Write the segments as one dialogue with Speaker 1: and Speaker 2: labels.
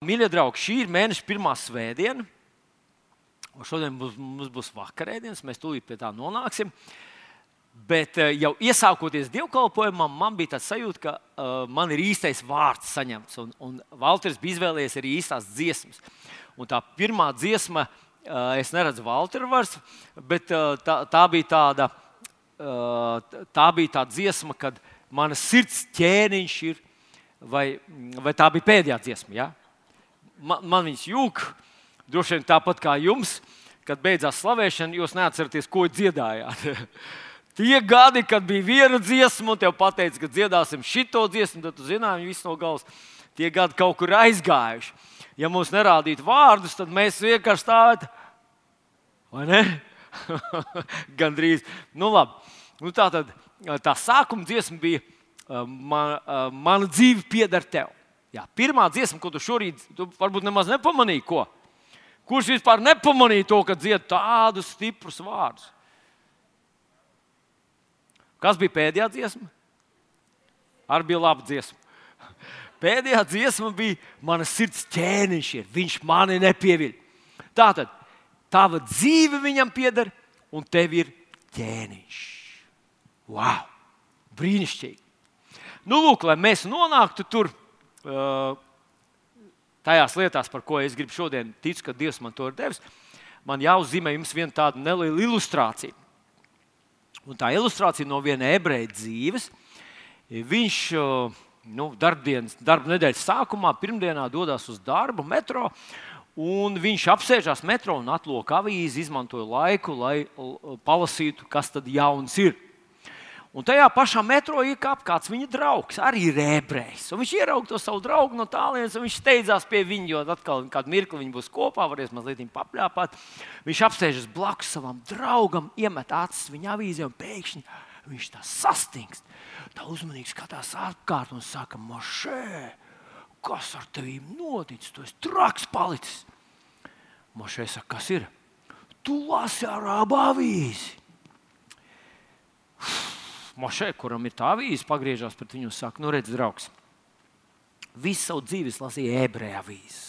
Speaker 1: Mīļie draugi, šī ir mēneša pirmā svētdiena. Šodien būs, mums būs vakarēdienas, mēs tūlīt pie tā nonāksim. Bet eh, jau iesākoties dievkalpojumam, man bija tāds sajūta, ka uh, man ir īstais vārds saņemts. Un, un Valters bija izvēlējies arī īstās dziesmas. Un tā pirmā dziesma, uh, es neredzu Valteru vairs, bet uh, tā, tā bija tāda, uh, tā bija tā dziesma, kad mana sirds ķēniņš ir, vai, vai tā bija pēdējā dziesma. Ja? Man, man viņas jūg. Droši vien tāpat kā jums, kad beidzās slavēšana, jūs neatceraties, ko dziedājāt. Tie gadi, kad bija viena dziesma, un te pateica, ka dziedāsim šito dziesmu, tad jūs zinājāt, viss no galvas. Tie gadi kaut kur aizgājuši. Ja mums nerādītu vārdus, tad mēs vienkārši stāvētu. Vai ne? Gan drīz. Nu, labi. nu, tā tad tā sākuma dziesma bija man, Mana dzīve pieder tev. Jā, pirmā dziesma, ko tu šorīt tu varbūt nemaz nepamanīji, ko? Kurš vispār nepamanīja to, ka dzied tādus stiprus vārdus? Kas bija pēdējā dziesma? Ar bija laba dziesma. Pēdējā dziesma bija mana sirds ķēniņš, ir. viņš mani nepieviļ. Tā tad tava dzīve viņam pieder, un tev ir ķēniņš. Wow! Brīnišķīgi! Nu, lūk, lai mēs nonāktu tur, tajās lietās, par ko es gribu šodien ticu, ka Dievs man to ir devis, man jāuzzīmē jums viena tāda neliela ilustrācija. Un tā ilustrācija no viena ebreja dzīves. Viņš nu, darbdienas, darba nedēļas sākumā, pirmdienā dodas uz darbu metro. Un viņš apsēžās metro un atlūko avīzi, izmantoja laiku, lai palasītu, kas tad jauns ir. Un tajā pašā metro iekāpa kāds viņa draugs, arī rēbrējs. Viņš ieraudzīja to savu draugu no tālienes, un viņš steidzās pie viņa, jo atkal kādu mirkli viņi būs kopā, varēs mazliet papļāpāt. Viņš apsēžas blakus savam draugam, iemet acis viņa avīzē, un pēkšņi viņš tā sastingst. Tā uzmanīgi skatās apkārt un saka, Mošē, kas ar tevi noticis? Tu esi traks palicis. Mošē saka, kas ir? Tu lasi ar abu avīzi. Mošē, kuram ir tā avīze, pagriežās pret viņu un saka, nu, redz, draugs, visu savu dzīvi lasīju ebreju avīzes.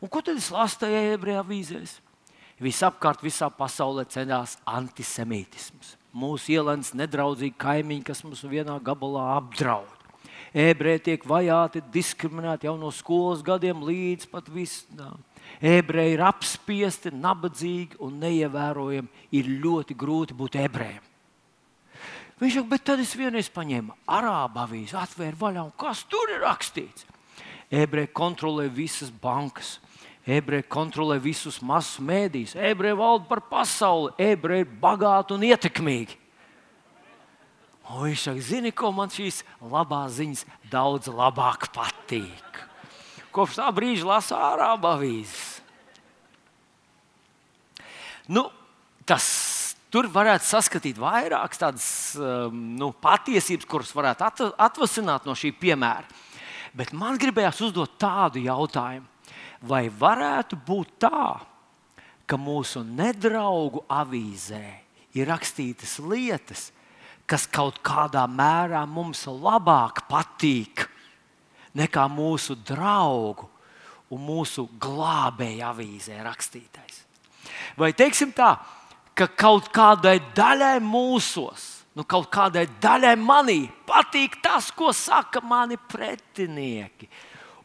Speaker 1: Un ko tad es lasu tajā ebreju avīzēs? Visapkārt, visā pasaulē cenās antisemītisms. Mūsu ielēns nedraudzīgi kaimiņi, kas mums vienā gabalā apdraud. Ebreji tiek vajāti, diskriminēti jau no skolas gadiem līdz pat visam. Ebreji ir apspiesti, nabadzīgi un neievērojami. Ir ļoti grūti būt ebrejam. Viņš saka, bet tad es vienreiz paņēmu arābu avīzi, atvēru vaļā, un kas tur ir rakstīts? Ebreji kontrolē visas bankas, ebreji kontrolē visus masu mēdījus, ebreji valda par pasauli, ebreji ir bagāti un ietekmīgi. Un viņš saka, zini, ko man šīs labās ziņas daudz labāk patīk. Kopš tā brīža lasu ārābu avīzes. Nu, tas tur varētu saskatīt vairākas tādas um, nu, patiesības, kuras varētu atvasināt no šī piemēra. Bet man gribējās uzdot tādu jautājumu, vai varētu būt tā, ka mūsu nedraugu avīzē ir rakstītas lietas, kas kaut kādā mērā mums labāk patīk nekā mūsu draugu un mūsu glābēju avīzē rakstītais. Vai teiksim tā, ka kaut kādai daļai mūsos, nu, kaut kādai daļai manī patīk tas, ko saka mani pretinieki,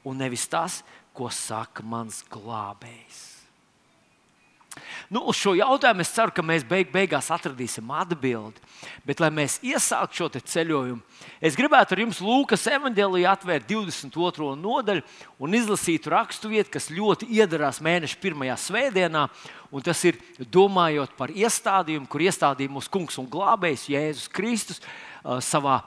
Speaker 1: un nevis tas, ko saka mans glābējs. Nu, uz šo jautājumu es ceru, ka mēs beig beigās atradīsim atbildi. Bet, lai mēs iesāktu šo ceļojumu, es gribētu ar jums Lūkas evanģēlīju atvērt 22. nodaļu un izlasīt raksturvietu, kas ļoti iedarās mēneša pirmajā svētdienā. Tas ir domājot par iestādījumu, kur iestādīja mūsu kungs un glābējs Jēzus Kristus savā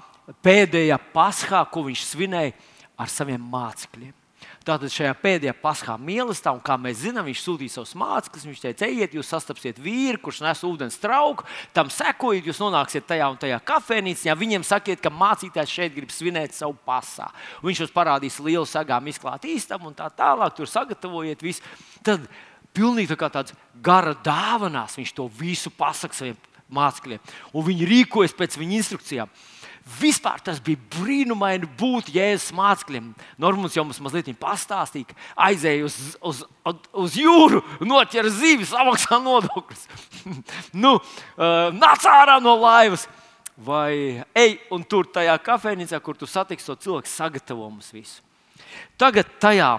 Speaker 1: pēdējā paskā, ko viņš svinēja ar saviem mācekļiem. Tātad šajā pēdējā paskā mīlestībā, un kā mēs zinām, viņš sūtīja savus mācekļus. Viņš teica, ejiet, jūs sastapsiet vīru, kurš nes ūdens trauku, tam sekojiet, jūs nonāksiet tajā un tajā kafejnīcā. Viņiem sakiet, ka mācītājs šeit grib svinēt savu pasā. Viņš jums parādīs lielu sagām izklātu īstabu un tā tālāk. Tur sagatavojiet visu. Tad pilnīgi tā kā tāds gara dāvanās viņš to visu pasaka saviem mācekļiem. Un viņi rīkojas pēc viņa instrukcijām. Vispār tas bija brīnumaini būt Jēzus mācekļiem. Normāls jau mums mazliet pastāstīja, ka aizēja uz, uz, uz jūru, noķēra zīves, samaksā nodokļus. nu, uh, nāc ārā no laivas! Vai ej un tur tajā kafejnīcā, kur tu satiksi to cilvēku, sagatavo mums visu. Tagad tajā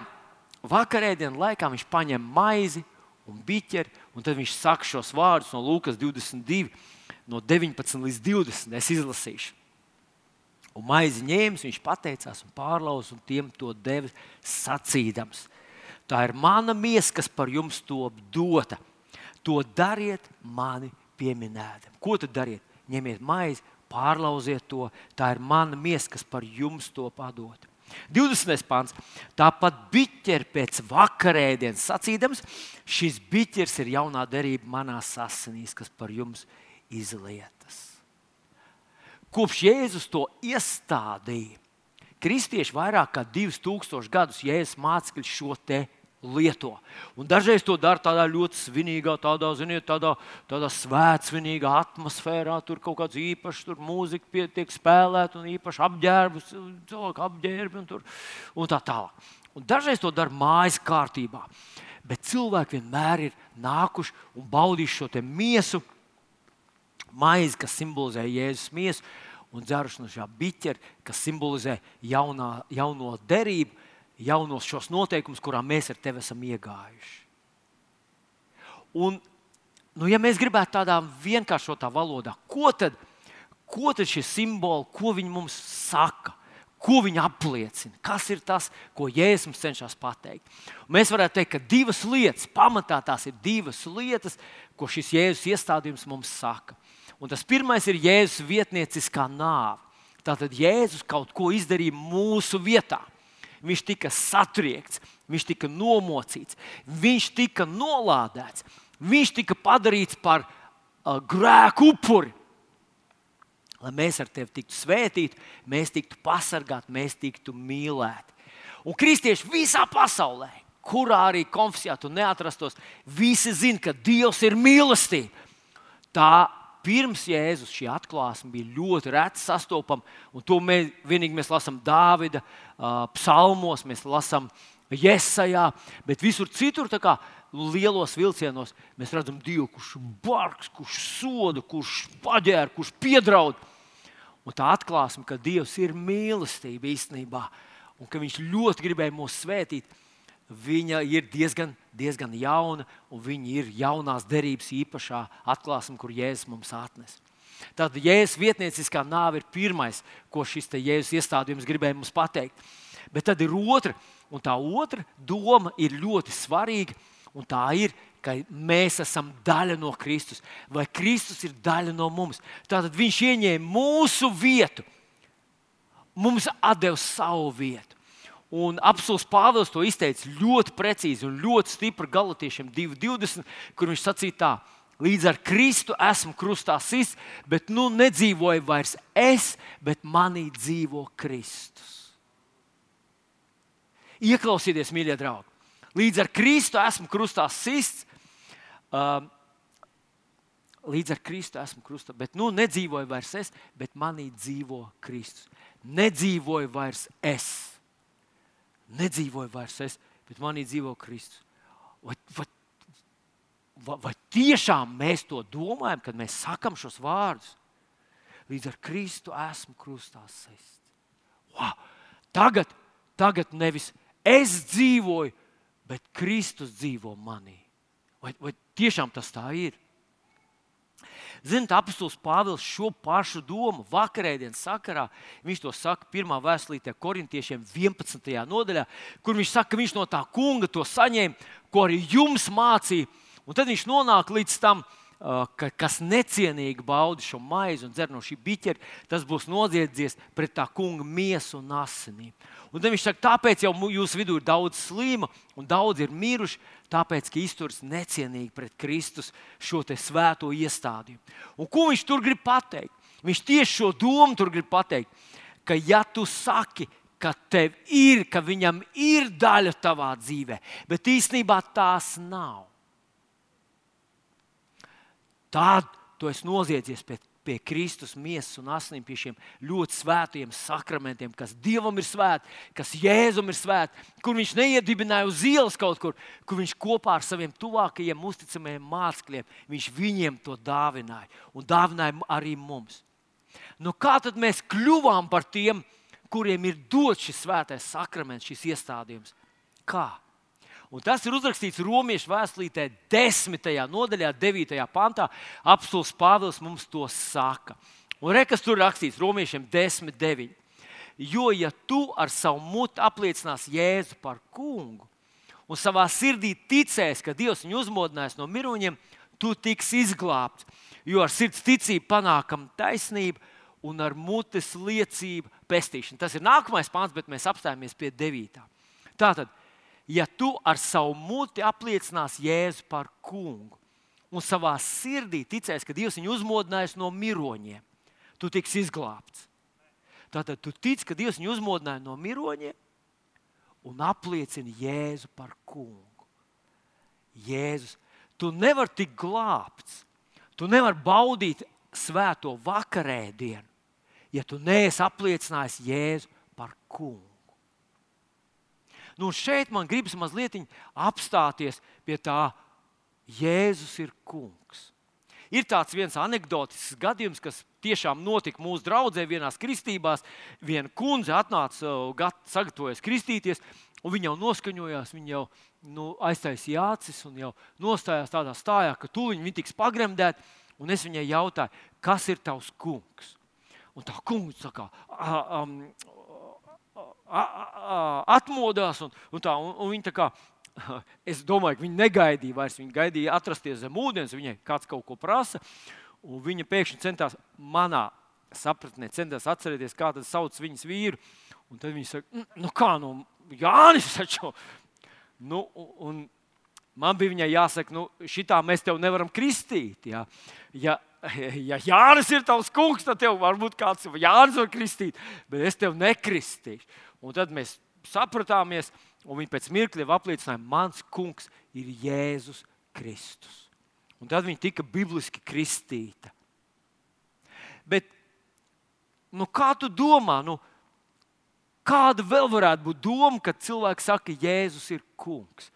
Speaker 1: vakarēdienas laikā viņš paņem maizi un biķeri, un tad viņš saka šos vārdus no Lūkas 22, no 19 līdz 20. Es izlasīšu. Un maizi ņēmis, viņš pateicās un pārlauza, un tiem to deva sacīdams. Tā ir mana miesa, kas par jums to dota. To dariet mani pieminētam. Ko tad dariet? Ņemiet maizi, pārlauziet to. Tā ir mana miesa, kas par jums to padota. 20. pāns. Tāpat biķeri pēc vakarēdienas sacīdams, šis biķers ir jaunā derība manā asinīs, kas par jums izlietas. Kopš Jēzus to iestādīja, kristieši vairāk kā 2000 gadus Jēzus mācekļi šo te lieto. Un dažreiz to dara tādā ļoti svinīgā, tādā, ziniet, tādā, tādā svētsvinīgā atmosfērā. Tur kaut kāds īpašs mūzika pie, tiek spēlēta un īpaši apģērbs, cilvēku apģērbi un, tur, un tā tālāk. Un dažreiz to dara mājas kārtībā. Bet cilvēki vienmēr ir nākuši un baudījuši šo miesu, maizi, kas simbolizē Jēzus miesu, un dzēruši no šā biķera, kas simbolizē jaunā, jauno derību, jaunos šos noteikumus, kurā mēs ar tevi esam iegājuši. Un, nu, ja mēs gribētu tādā vienkāršotā valodā, ko tad, ko tad šie simboli, ko viņi mums saka? Ko viņi apliecina? Kas ir tas, ko Jēzus mums cenšas pateikt? Un mēs varētu teikt, ka divas lietas, pamatā tās ir divas lietas, ko šis Jēzus iestādījums mums saka. Un tas pirmais ir Jēzus vietnieciskā nāve. Tātad Jēzus kaut ko izdarīja mūsu vietā. Viņš tika satriekts, viņš tika nomocīts, viņš tika nolādēts, viņš tika padarīts par uh, grēku upuri. Lai mēs ar tevi tiktu svētīti, mēs tiktu pasargāti, mēs tiktu mīlēti. Un kristieši visā pasaulē, kurā arī konfesijā tu neatrastos, visi zina, ka Dievs ir mīlestība. Tā pirms Jēzus šī atklāsme bija ļoti reta sastopama. To mēs vienīgi mēs lasām Dāvida psalmos, mēs lasām Iesajā, bet visur citur, kā lielos vilcienos, mēs redzam Dievu, kurš ir bargs, kurš soda, kurš paģēra, kurš piedraud. Un tā atklāsme, ka Dievs ir mīlestība īstenībā, un ka Viņš ļoti gribēja mūs svētīt, viņa ir diezgan, diezgan jauna, un viņa ir jaunās derības īpašā atklāsme, kur Jēzus mums atnes. Tātad Jēzus vietnieciskā nāve ir pirmais, ko šis Jēzus iestādījums gribēja mums pateikt. Bet tad ir otra, un tā otra doma ir ļoti svarīga, un tā ir, ka mēs esam daļa no Kristus, vai Kristus ir daļa no mums. Tātad Viņš ieņēma mūsu vietu, mums atdeva savu vietu. Un apelsīns Pāvils to izteica ļoti precīzi un ļoti stipri Galatiešiem 2.20, kur viņš sacīja tā. Līdz ar Kristu esmu krustā sists, bet nu nedzīvoju vairs es, bet manī dzīvo Kristus. Ieklausieties, mīļie draugi! Līdz ar Kristu esmu krustā sists, um, līdz ar Kristu esmu krustā, bet nu nedzīvoju vairs es, bet manī dzīvo Kristus. Nedzīvoju vairs es nedzīvoju vairs es, bet manī dzīvo Kristus. Vai, vai, vai, vai tiešām mēs to domājam, kad mēs sakam šos vārdus? Līdz ar Kristu esmu krustā sēsts. Wow! Tagad, tagad nevis es dzīvoju, bet Kristus dzīvo manī. Vai, vai tiešām tas tā ir? Ziniet, apustulis Pāvils šo pašu domu vakarēdienas sakarā, viņš to saka pirmā vēstulītē korintiešiem 11. nodaļā, kur viņš saka, ka viņš no tā kunga to saņēma, ko arī jums mācīja. Un tad viņš nonāk līdz tam, ka, kas necienīgi bauda šo maizi un dzer no šī biķera, tas būs noziedzies pret tā kunga miesu un asinīm. Un tad viņš saka, tāpēc jau jūsu vidū ir daudz slima un daudz ir miruši, tāpēc, ka izturas necienīgi pret Kristus šo svēto iestādījumu. Un ko viņš tur grib pateikt? Viņš tieši šo domu tur grib pateikt, ka ja tu saki, ka tev ir, ka viņam ir daļa tavā dzīvē, bet īstenībā tās nav. Tad tu esi noziedzies pret, pie Kristus miesas un asinīm, pie šiem ļoti svētiem sakramentiem, kas Dievam ir svēti, kas Jēzum ir svēti, kur Viņš neiedibināja uz ielas kaut kur, kur Viņš kopā ar saviem tuvākajiem, uzticamajiem mācekļiem, Viņš viņiem to dāvināja un dāvināja arī mums. Nu, kā tad mēs kļuvām par tiem, kuriem ir dots šis svētais sakraments, šis iestādījums? Kā? Un tas ir uzrakstīts Romas vēstulītē, 10. nodaļā, 9. pantā. Apstults Pāvils mums to saka. Un rekas tur rakstīts Romiešiem 10, 9. Jo, ja tu ar savu mutu apliecināsi Jēzu par kungu un savā sirdī ticēsi, ka Dievs viņu uzmodinās no miruņiem, tu tiksi izglābts. Jo ar sirds ticību panākam taisnību un ar mutes liecību pestīšanu. Tas ir nākamais pāns, bet mēs apstājamies pie 9. Tātad, ja tu ar savu muti apliecināsi Jēzu par kungu un savā sirdī ticēsi, ka Dievs viņu uzmodinājis no miroņiem, tu tiks izglābts. Tātad tu tici, ka Dievs viņu uzmodināja no miroņiem un apliecini Jēzu par kungu. Jēzus, tu nevari tikt glābts, tu nevari baudīt svēto vakarēdienu, ja tu neesi apliecinājis Jēzu par kungu. Nu, šeit man gribas mazliet apstāties pie tā, Jēzus ir kungs. Ir tāds viens anekdotisks gadījums, kas tiešām notika mūsu draudzē, vienās kristībās. Viena kundze atnāca, sagatavojas kristīties, un viņa jau noskaņojās, viņa jau nu, aiztaisīja acis un jau nostājās tādā stājā, ka tūlīt viņa tiks pagremdēta. Un es viņai jautāju, kas ir tavs kungs? Un tā kungs saka, um, atmodās. Un, un tā, un, un viņa tā kā, es domāju, ka viņa negaidīja vairs. Viņa gaidīja atrasties zem ūdens, viņai kāds kaut ko prasa. Viņa pēkšņi centās manā sapratnē, centās atcerēties, kā tas sauc viņas vīru. Un tad viņa saka, nu kā, nu, Jānis taču. Nu, un man bija viņai jāsaka, nu, šitā mēs tev nevaram kristīt. Ja, ja, ja Jānis ir tavs kungs, tad tev varbūt kāds Jānis var kristīt, bet es tev nekristīšu. Un tad mēs sapratāmies, un viņi pēc mirkļa apliecināja, mans kungs ir Jēzus Kristus. Un tad viņi tika bibliski kristīta. Bet, nu, kā tu domā, nu, kāda vēl varētu būt doma, kad cilvēks saka, Jēzus ir kungs?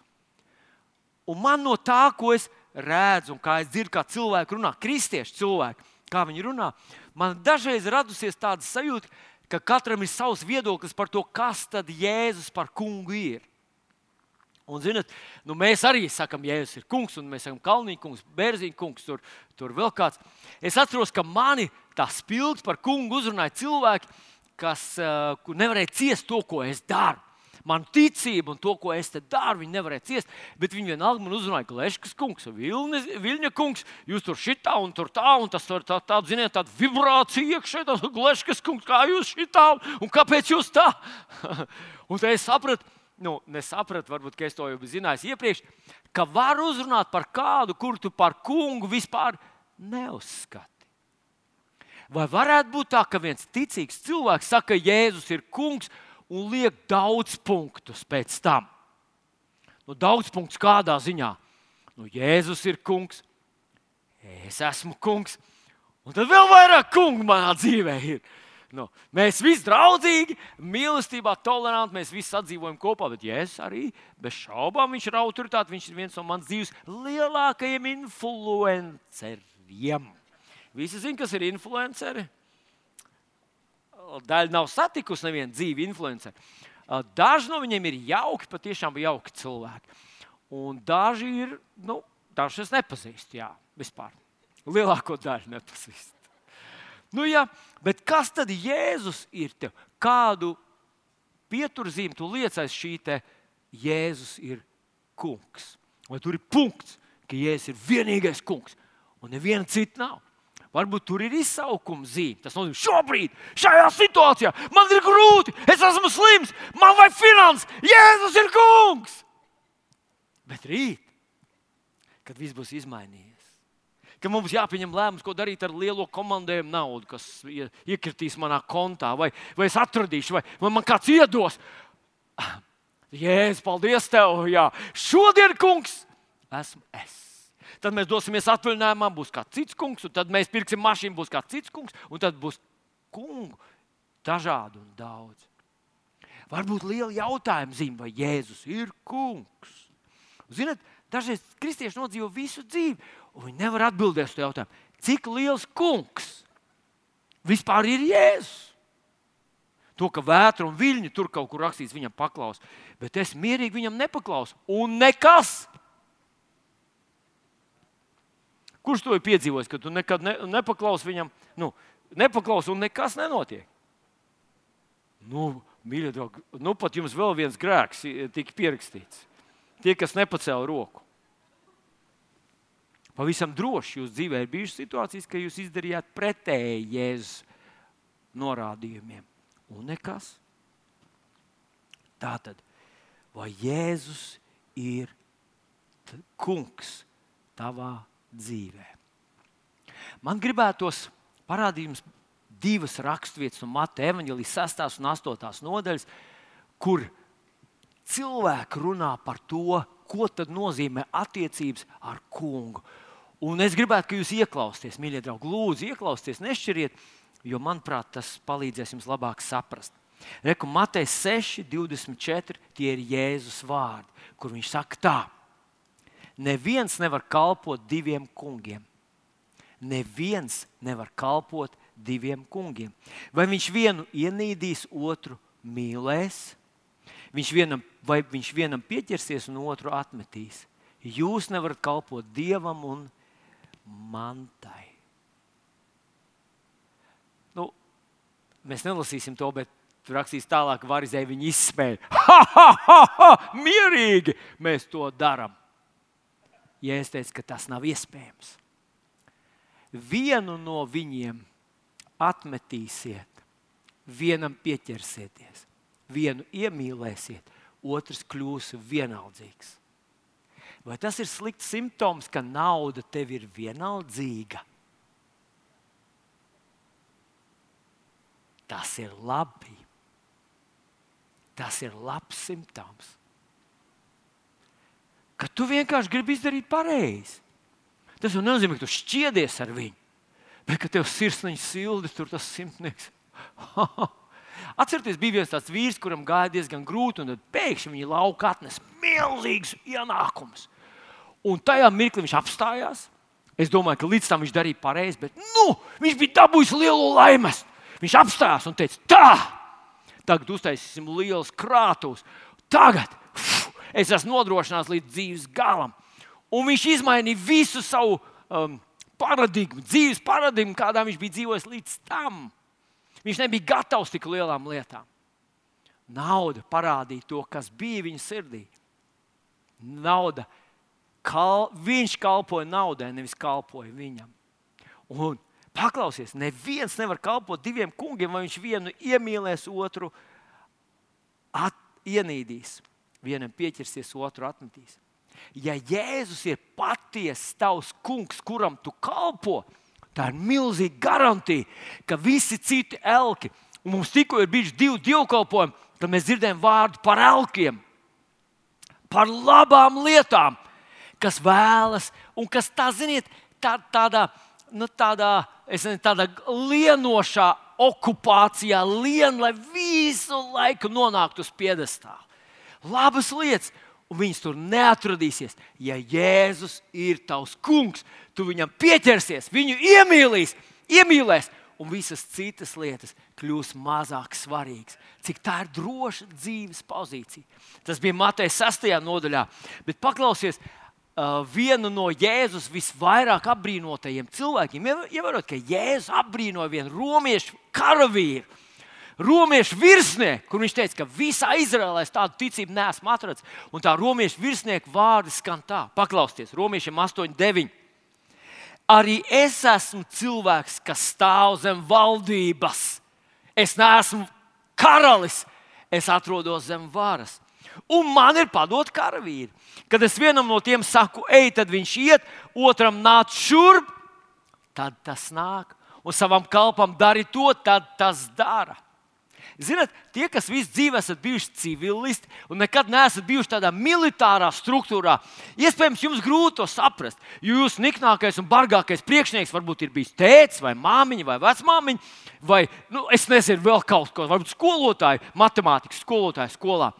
Speaker 1: Un man no tā, ko es redzu, un kā es dzirdu, kā cilvēki runā, kristieši cilvēki, kā viņi runā, man dažreiz radusies tāda sajūta, ka katram ir savs viedoklis par to, kas tad Jēzus par kungu ir. Un, zinat, nu mēs arī sakām, Jēzus ir kungs, un mēs sakām, Kalniņa kungs, Bērziņa kungs, tur, tur vēl kāds. Es atceros, ka mani tā spilgti par kungu uzrunāja cilvēki, kas uh, nevarēja ciest to, ko es daru manu ticību un to, ko es te daru, viņi nevarēja ciest. Bet viņi vienalga man uzrunāja, ka Leškas kungs, Vilni, Viļņa kungs, jūs tur šitā un tur tā, un tas tur tā, tā, ziniet, tāda vibrācija iekšā, tas Leškas kungs, kā jūs šitā un kāpēc jūs tā? un es sapratu, nu, nesapratu, varbūt es to jau zināju iepriekš, ka var uzrunāt par kādu, kur tu par kungu vispār neuzskati. Vai varētu būt tā, ka viens ticīgs cilvēks saka, ka Jēzus ir kungs, un liek daudz punktus pēc tam. Nu, daudz punktus kādā ziņā. Nu, Jēzus ir kungs, es esmu kungs, un tad vēl vairāk kungu manā dzīvē ir. Nu, mēs visi draudzīgi, mīlestībā, toleranti, mēs visi sadzīvojam kopā, bet Jēzus arī bez šaubām viņš ir autoritāte. Viņš ir viens no manas dzīves lielākajiem influenceriem. Visi zina, kas ir influenceri daļa nav satikusi nevienu dzīvi influenceru. Daži no viņiem ir jauki, patiešām jauki cilvēki. Un daži ir, nu, dažus es nepazīstu, jā, vispār. Lielāko daļu nepazīstu. Nu, jā, bet kas tad Jēzus ir tev? Kādu pieturzīmi tu liecais šī Jēzus ir kungs? Vai tur ir punkts, ka Jēzus ir vienīgais kungs un neviena cita nav? Varbūt tur ir izsaukuma zīme. Tas nozīmē, šobrīd, šajā situācijā man ir grūti, es esmu slims, man vajag finanses, Jēzus ir kungs. Bet rīt, kad viss būs izmainījies, ka mums jāpieņem lēmums, ko darīt ar lielo komandējumu naudu, kas iekritīs manā kontā, vai, vai es atradīšu, vai, vai man kāds iedos. Jēzus, paldies tev! Jā. Šodien, kungs, esmu es. Tad mēs dosimies atvaļinājumā, būs kāds cits kungs, un tad mēs pirksim mašīnu, būs kāds cits kungs, un tad būs kungu dažādi un daudz. Varbūt liela jautājuma zīme, vai Jēzus ir kungs. Ziniet, dažreiz kristieši nodzīvo visu dzīvi, un viņi nevar atbildēt uz to jautājumu, cik liels kungs vispār ir Jēzus. To, ka vētra un viļņi tur kaut kur rakstīts, viņam paklaus, bet es mierīgi viņam nepaklausu. Un nekas. Kurš to ir piedzīvojis, ka tu nekad ne, nepaklausi viņam, nu, nepaklausi un nekas nenotiek? Nu, mīļie draugi, nu pat jums vēl viens grēks tika pierakstīts. Tie, kas nepacēla roku. Pavisam droši jūsu dzīvē ir bijušas situācijas, ka jūs izdarījāt pretēji Jēzus norādījumiem. Un nekas. Tā tad, vai Jēzus ir kungs tavā dzīvē? Man gribētos parādīt jums divas raksturvietas no Mateja evanģēlijas 6. un 8. nodaļas, kur cilvēki runā par to, ko nozīmē attiecības ar kungu. Un es gribētu, ka jūs ieklausieties, mīļie draugi, lūdzu, ieklausieties, nešķiriet, jo, manuprāt, tas palīdzēs jums labāk saprast. Reku Matei 6, 24, tie ir Jēzus vārdi, kur viņš saka tā. Neviens nevar kalpot diviem kungiem. Neviens nevar kalpot diviem kungiem. Vai viņš vienu ienīdīs, otru mīlēs, viņš vienam, vai viņš vienam pieķersies un otru atmetīs. Jūs nevarat kalpot dievam un mantai. Nu, mēs nelasīsim to, bet tur rakstīs tālāk, ka varizēji viņi izspēja. Ha, ha, ha, ha! Mierīgi mēs to darām. Ja es teicu, ka tas nav iespējams, vienu no viņiem atmetīsiet, vienam pieķersieties, vienu iemīlēsiet, otrs kļūs vienaldzīgs. Vai tas ir slikts simptoms, ka nauda tev ir vienaldzīga? Tas ir labi. Tas ir labs simptoms. Ka tu vienkārši gribi izdarīt pareizi. Tas jau nenozīmē, ka tu šķiedies ar viņu. Bet, kad tev sirsniņš sildi, tur tas simtnieks. Atcerieties, bija viens tāds vīrs, kuram gāja diezgan grūti, un pēkšņi viņa lauka atnesa milzīgus ienākumus. Un tajā mirklī viņš apstājās. Es domāju, ka līdz tam viņš darīja pareizi, bet nu, viņš bija dabūjis lielu laimes. Viņš apstājās un teica, tā, tagad uztaisīsim liels krātuves. Tagad es esmu nodrošināts līdz dzīves galam. Un viņš izmainīja visu savu um, paradigmu, dzīves paradigmu, kādā viņš bija dzīvojis līdz tam. Viņš nebija gatavs tik lielām lietām. Nauda parādīja to, kas bija viņa sirdī. Nauda, kal, viņš kalpoja naudai, nevis kalpoja viņam. Un paklausies, neviens nevar kalpot diviem kungiem, vai viņš vienu iemīlēs, otru at, ienīdīs. Vienam pieķersies, otru atmetīs ja Jēzus ir patiesa tavs kungs, kuram tu kalpo, tā ir milzīga garantija, ka visi citi elki, un mums tikko ir bijuši divi dievkalpojumi, tad mēs dzirdējam vārdu par elkiem, par labām lietām, kas vēlas un kas tā, ziniet, tā, tādā, nu, tādā, nezinu, tādā lienošā okupācijā, lien, lai visu laiku nonāktu uz piedestāla. Labas lietas, un viņas tur neatradīsies. Ja Jēzus ir tavs kungs, tu viņam pieķersies, viņu iemīlīs, iemīlēs, un visas citas lietas kļūs mazāk svarīgas. Cik tā ir droša dzīves pozīcija. Tas bija Mateja 6. nodaļā. Bet paklausies, vienu no Jēzus visvairāk apbrīnotajiem cilvēkiem. Ievērot, ka Jēzus apbrīnoja vienu romiešu karavīru romiešu virsnieku, kur viņš teica, ka visā Izraēlē tādu ticību neesmu atradzis. Un tā romiešu virsnieka vārdi skan tā, paklausieties, romiešiem 8, 9. Arī es esmu cilvēks, kas stāv zem valdības. Es neesmu karalis, es atrodos zem varas. Un man ir padot karavīri. Kad es vienam no tiem saku, ej, tad viņš iet, otram nāc šurp, tad tas nāk. Un savam kalpam dari to, tad tas dara. Ziniet, tie, kas visu dzīvi esat bijuši civilisti un nekad neesat bijuši tādā militārā struktūrā, iespējams, jums grūti to saprast. Jo jūsu niknākais un bargākais priekšnieks varbūt ir bijis tēvs, vai māmiņa, vai vecmāmiņa, vai nu, es nezinu, vēl kaut ko, varbūt skolotāji, matemātikas skolotāji skolā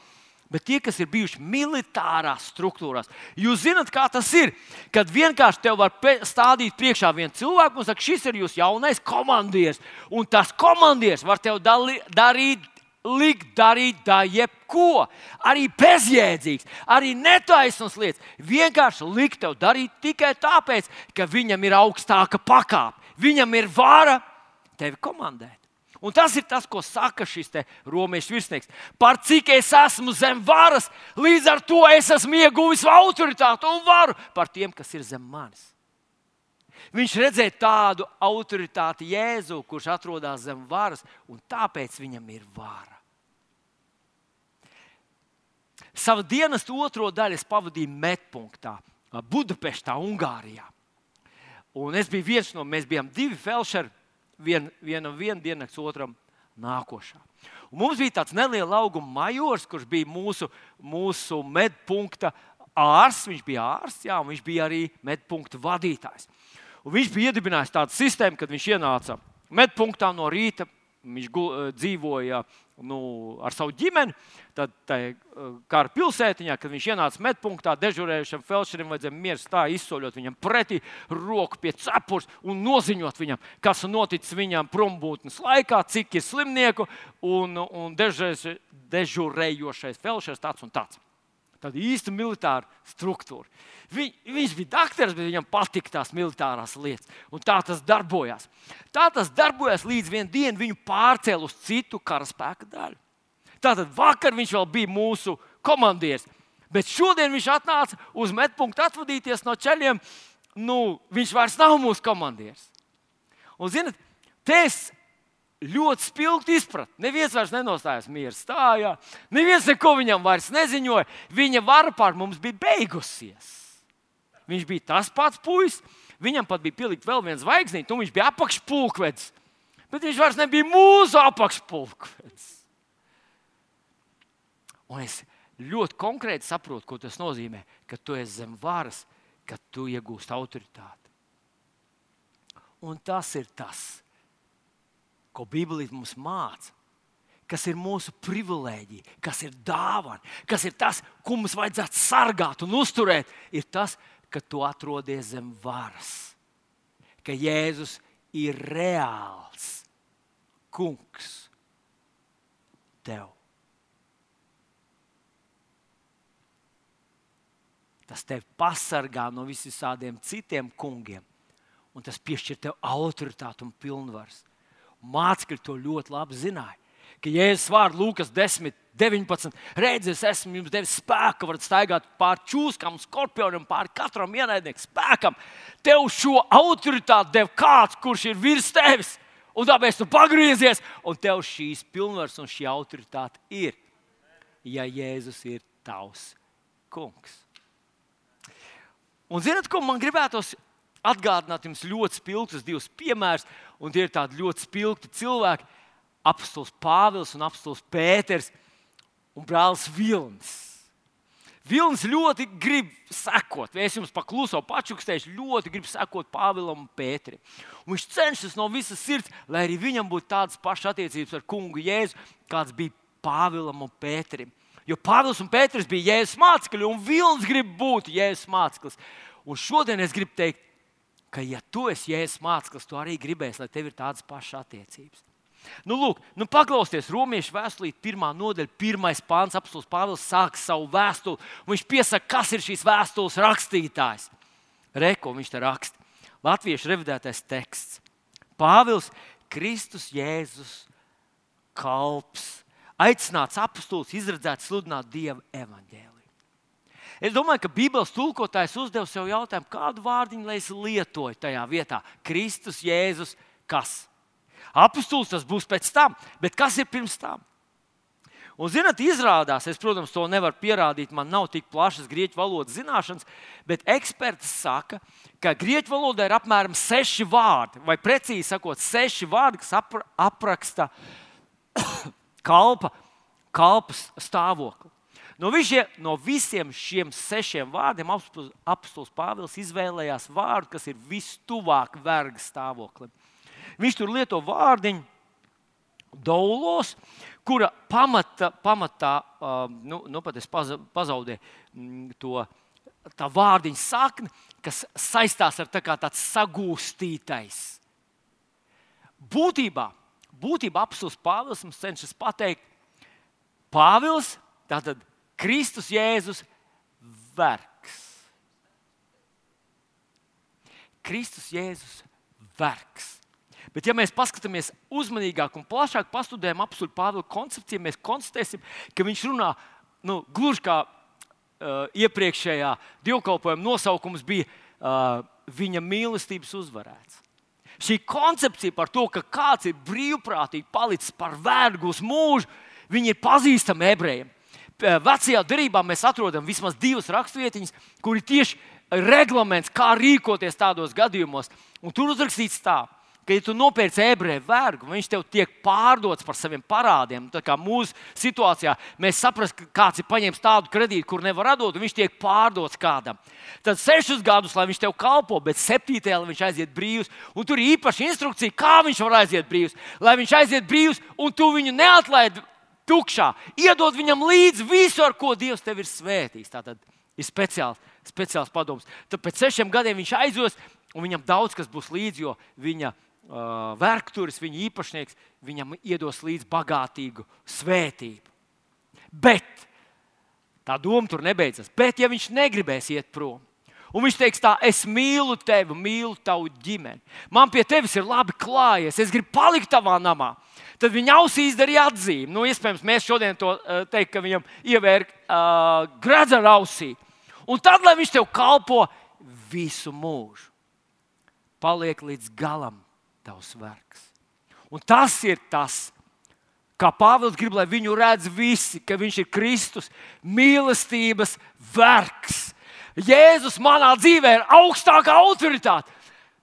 Speaker 1: bet tie, kas ir bijuši militārās struktūrās. Jūs zināt, kā tas ir. Kad vienkārši te var stādīt priekšā vienu cilvēku un saka, šis ir jūsu jaunais komandieris. Un tas komandieris var tev dali, darīt. Likt darīt da jebko, arī bezjēdzīgs, arī netaisnas lietas. Vienkārši likt tev darīt tikai tāpēc, ka viņam ir augstāka pakāpe, viņam ir vara tevi komandēt. Un tas ir tas, ko saka šis romiešu virsnieks. Par cik es esmu zem varas, līdz ar to es esmu ieguvis autoritāti un varu par tiem, kas ir zem manis. Viņš redzēja tādu autoritāti Jēzu, kurš atrodas zem varas, un tāpēc viņam ir vara. Savu dienas otro daļu es pavadīju Metpunktā, Budapeštā, Ungārijā. Un es biju viens no, mēs bijām divi felšeri vien, vienam viena diennakts, otram nākošā. Un mums bija tāds neliels auguma majors, kurš bija mūsu, mūsu medpunkta ārsts. Viņš bija ārsts, jā, un viņš bija arī medpunkta vadītājs. Un viņš bija iedibinājis tādu sistēmu, kad viņš ienāca medpunktā no rīta. Viņš dzīvoja nu, ar savu ģimeni. Tad, tai, eh, kā ar pilsētiņā, kad viņš ienāca medpunktā, dežurējušam felšerim vajadzēja mieru tā izsoļot viņam pretī, roku pie cepures un noziņot viņam, kas noticis viņam prombūtnes laikā, cik ir slimnieku un, un dežurējošais felšeris tāds un tāds. Tāda īsta militāra struktūra. Viņ, viņš bija dakteris, bet viņam patika tās militārās lietas. Un tā tas darbojās. Tā tas darbojās līdz vienai dienai viņu pārcēla uz citu karaspēka daļu. Tātad vakar viņš vēl bija mūsu komandieris, bet šodien viņš atnāca uz metpunktu atvadīties no ceļiem. Nu, viņš vairs nav mūsu komandieris. Un, zinot, te es ļoti spilgti izpratni. Neviens vairs nenostājās miera stājā, neviens neko viņam vairs neziņoja. Viņa vara pār mums bija beigusies. Viņš bija tas pats puisis, viņam pat bija pielikt vēl viens zvaigznīte, un viņš bija apakšpulkvedis. Bet viņš vairs nebija mūsu apakšpulkvedis. Un es ļoti konkrēti saprotu, ko tas nozīmē, ka tu esi zem varas, ka tu iegūsti autoritāti. Un tas ir tas, ko Bībelē mums māca. Kas ir mūsu privilēģija, kas ir dāvana, kas ir tas, ko mums vajadzētu sargāt un uzturēt, ir tas, ka tu atrodies zem varas, ka Jēzus ir reāls kungs tev. Tas tevi pasargā no visiem citiem kungiem, un tas piešķir tev autoritāti un pilnvaru. Mācekļi to ļoti labi zināja. Ka Jēzus vārds Lūkas 10, 19. Redziet, es esmu jums devis spēku, varat staigāt pāri čūskām, skorpionam, pāri katram ienaidniekam spēkam. Tev šo autoritāti deva kāds, kurš ir virs tevis. Un tāpēc tu pagriezies, un tev šīs pilnvaras un šī autoritāte ir. Ja Jēzus ir tavs kungs. Un zinot, ko man gribētos atgādināt jums ļoti spilgtus divus piemērus, un tie ir tādi ļoti spilgti cilvēki, apstults Pāvils un apstults Pēters un brālis Vilnis. Vilnis ļoti grib sekot, es jums pakluso pačukstēšu, ļoti grib sekot Pāvilam un Pēterim. Un viņš cenšas no visas sirds, lai arī viņam būtu tādas pašas attiecības ar kungu Jēzu, kāds bija Pāvilam un Pēterim. Jo Pāvils un Pēters bija Jēzus mācekļi, un Vilnis grib būt Jēzus māceklis. Un šodien es gribu teikt, ka, ja tu esi Jēzus māceklis, tu arī gribēsi, lai tev ir tādas pašas attiecības. Nu, lūk, nu, paklausieties, Romas vēstulē, pirmā nodaļa, pirmais pāns, apelsīns Pāvils sāk savu vēstuli. Viņš piesaka, kas ir šīs vēstules rakstītājs. Reko viņš te raksta. Latviešu revidētais teksts. Pāvils, Kristus Jēzus, kalps, aicināts apstults, izredzēts sludināt Dieva evaņģēliju. Es domāju, ka Bībeles tulkotājs uzdeva sev jautājumu, kādu vārdiņu lai es lietoju tajā vietā. Kristus, Jēzus, kas? Apostols tas būs pēc tam, bet kas ir pirms tam? Un, zinot, izrādās, es, protams, to nevaru pierādīt, man nav tik plašas grieķu valodas zināšanas, bet eksperti saka, ka grieķu valodā ir apmēram seši vārdi, vai precīzi sakot, seši vārdi, kas apra apraksta kalpa, kalpas stāvokli. No, višie, no visiem šiem sešiem vārdiem apstults Pāvils izvēlējās vārdu, kas ir vistuvāk verga stāvoklim. Viņš tur lieto vārdiņu daulos, kura pamata, pamatā, uh, nu, nu pat es pazaudēju mm, to tā vārdiņa sakni, kas saistās ar tā tāds sagūstītais. Būtībā, būtībā apelsīns Pāvils mums cenšas pateikt, Pāvils, tātad Kristus Jēzus vergs. Kristus Jēzus vergs. Bet, ja mēs paskatāmies uzmanīgāk un plašāk, pastudējam apziņu Pāvila koncepciju, mēs konstatēsim, ka viņš runā nu, gluži kā uh, iepriekšējā dievkalpojuma nosaukums bija uh, viņa mīlestības uzvarēts. Šī koncepcija par to, ka kāds ir brīvprātīgi palicis par vergu uz mūžu, viņi ir pazīstami ebrejiem. Vecajā derībā mēs atrodam vismaz divas raksturvietiņas, kur ir tieši reglaments, kā rīkoties tādos gadījumos. Un tur uzrakstīts tā, ka, ja tu nopērci ebreju vergu, viņš tev tiek pārdots par saviem parādiem. Tā kā mūsu situācijā mēs saprotam, ka kāds ir paņēmis tādu kredītu, kur nevar atdot, un viņš tiek pārdots kādam. Tad sešus gadus, lai viņš tev kalpo, bet septītajā, viņš aiziet brīvs. Un tur ir īpaša instrukcija, kā viņš var aiziet brīvs. Lai viņš aiziet brīvs, un tu viņu neatlaidi tukšā. Iedod viņam līdzi visu, ar ko Dievs tev ir svētījis. Tā tad ir speciāls, speciāls padoms. Tad pēc sešiem gadiem viņš aizos, un viņam daudz kas būs līdzi, jo viņa uh, vergturis, viņa īpašnieks, viņam iedos līdzi bagātīgu svētību. Bet tā doma tur nebeidzas. Bet, ja viņš negribēs iet prom, Un viņš teiks, tā, es mīlu tevi, mīlu tavu ģimeni. Man pie tevis ir labi klājies, es gribu palikt tavā namā tad viņa ausī izdarīja atzīmi. Nu, iespējams, mēs šodien to uh, teiktu, ka viņam ievērk uh, gradza ausī. Un tad, lai viņš tev kalpo visu mūžu, paliek līdz galam tavs vergs. Un tas ir tas, kā Pāvils grib, lai viņu redz visi, ka viņš ir Kristus mīlestības vergs. Jēzus manā dzīvē ir augstākā autoritāte.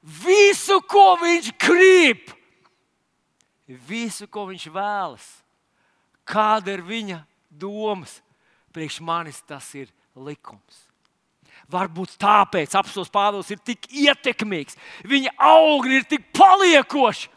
Speaker 1: Visu, ko viņš grib, visu, ko viņš vēlas. Kāda ir viņa domas? Priekš manis tas ir likums. Varbūt tāpēc apelsīns Pāvils ir tik ietekmīgs, viņa augļi ir tik paliekoši,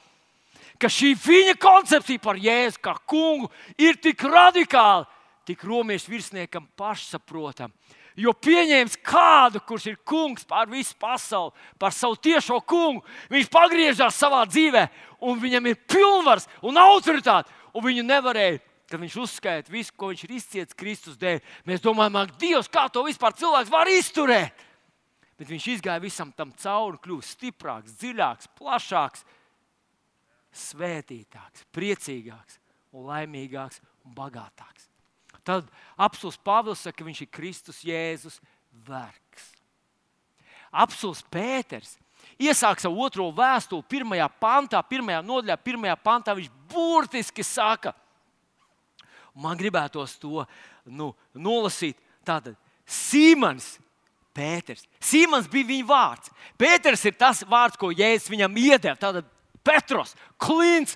Speaker 1: ka šī viņa koncepcija par Jēzu kā kungu ir tik radikāla, tik romiešu virsniekam pašsaprotama. Jo pieņēmis kādu, kurš ir kungs pār visu pasauli, par savu tiešo kungu, viņš pagriežās savā dzīvē, un viņam ir pilnvars un autoritāte. Un viņu nevarēja, kad viņš uzskaita visu, ko viņš ir izcietis Kristus dēļ. Mēs domājam, ak, Dievs, kā to vispār cilvēks var izturēt. Bet viņš izgāja visam tam cauri, kļuva stiprāks, dziļāks, plašāks, svētītāks, priecīgāks, laimīgāks un bagātāks. Tad apelsīns Pāvils saka, ka viņš ir Kristus Jēzus vergs. Apelsīns Pēters iesāk savu otro vēstuli, pirmajā pantā, pirmajā nodaļā, pirmajā pantā. Viņš burtiski saka, man gribētos to nu, nolasīt. Tātad Simons. Pēters. Simons bija viņa vārds. Pēters ir tas vārds, ko Jēzus viņam iedeva. Tātad Petros, Klints,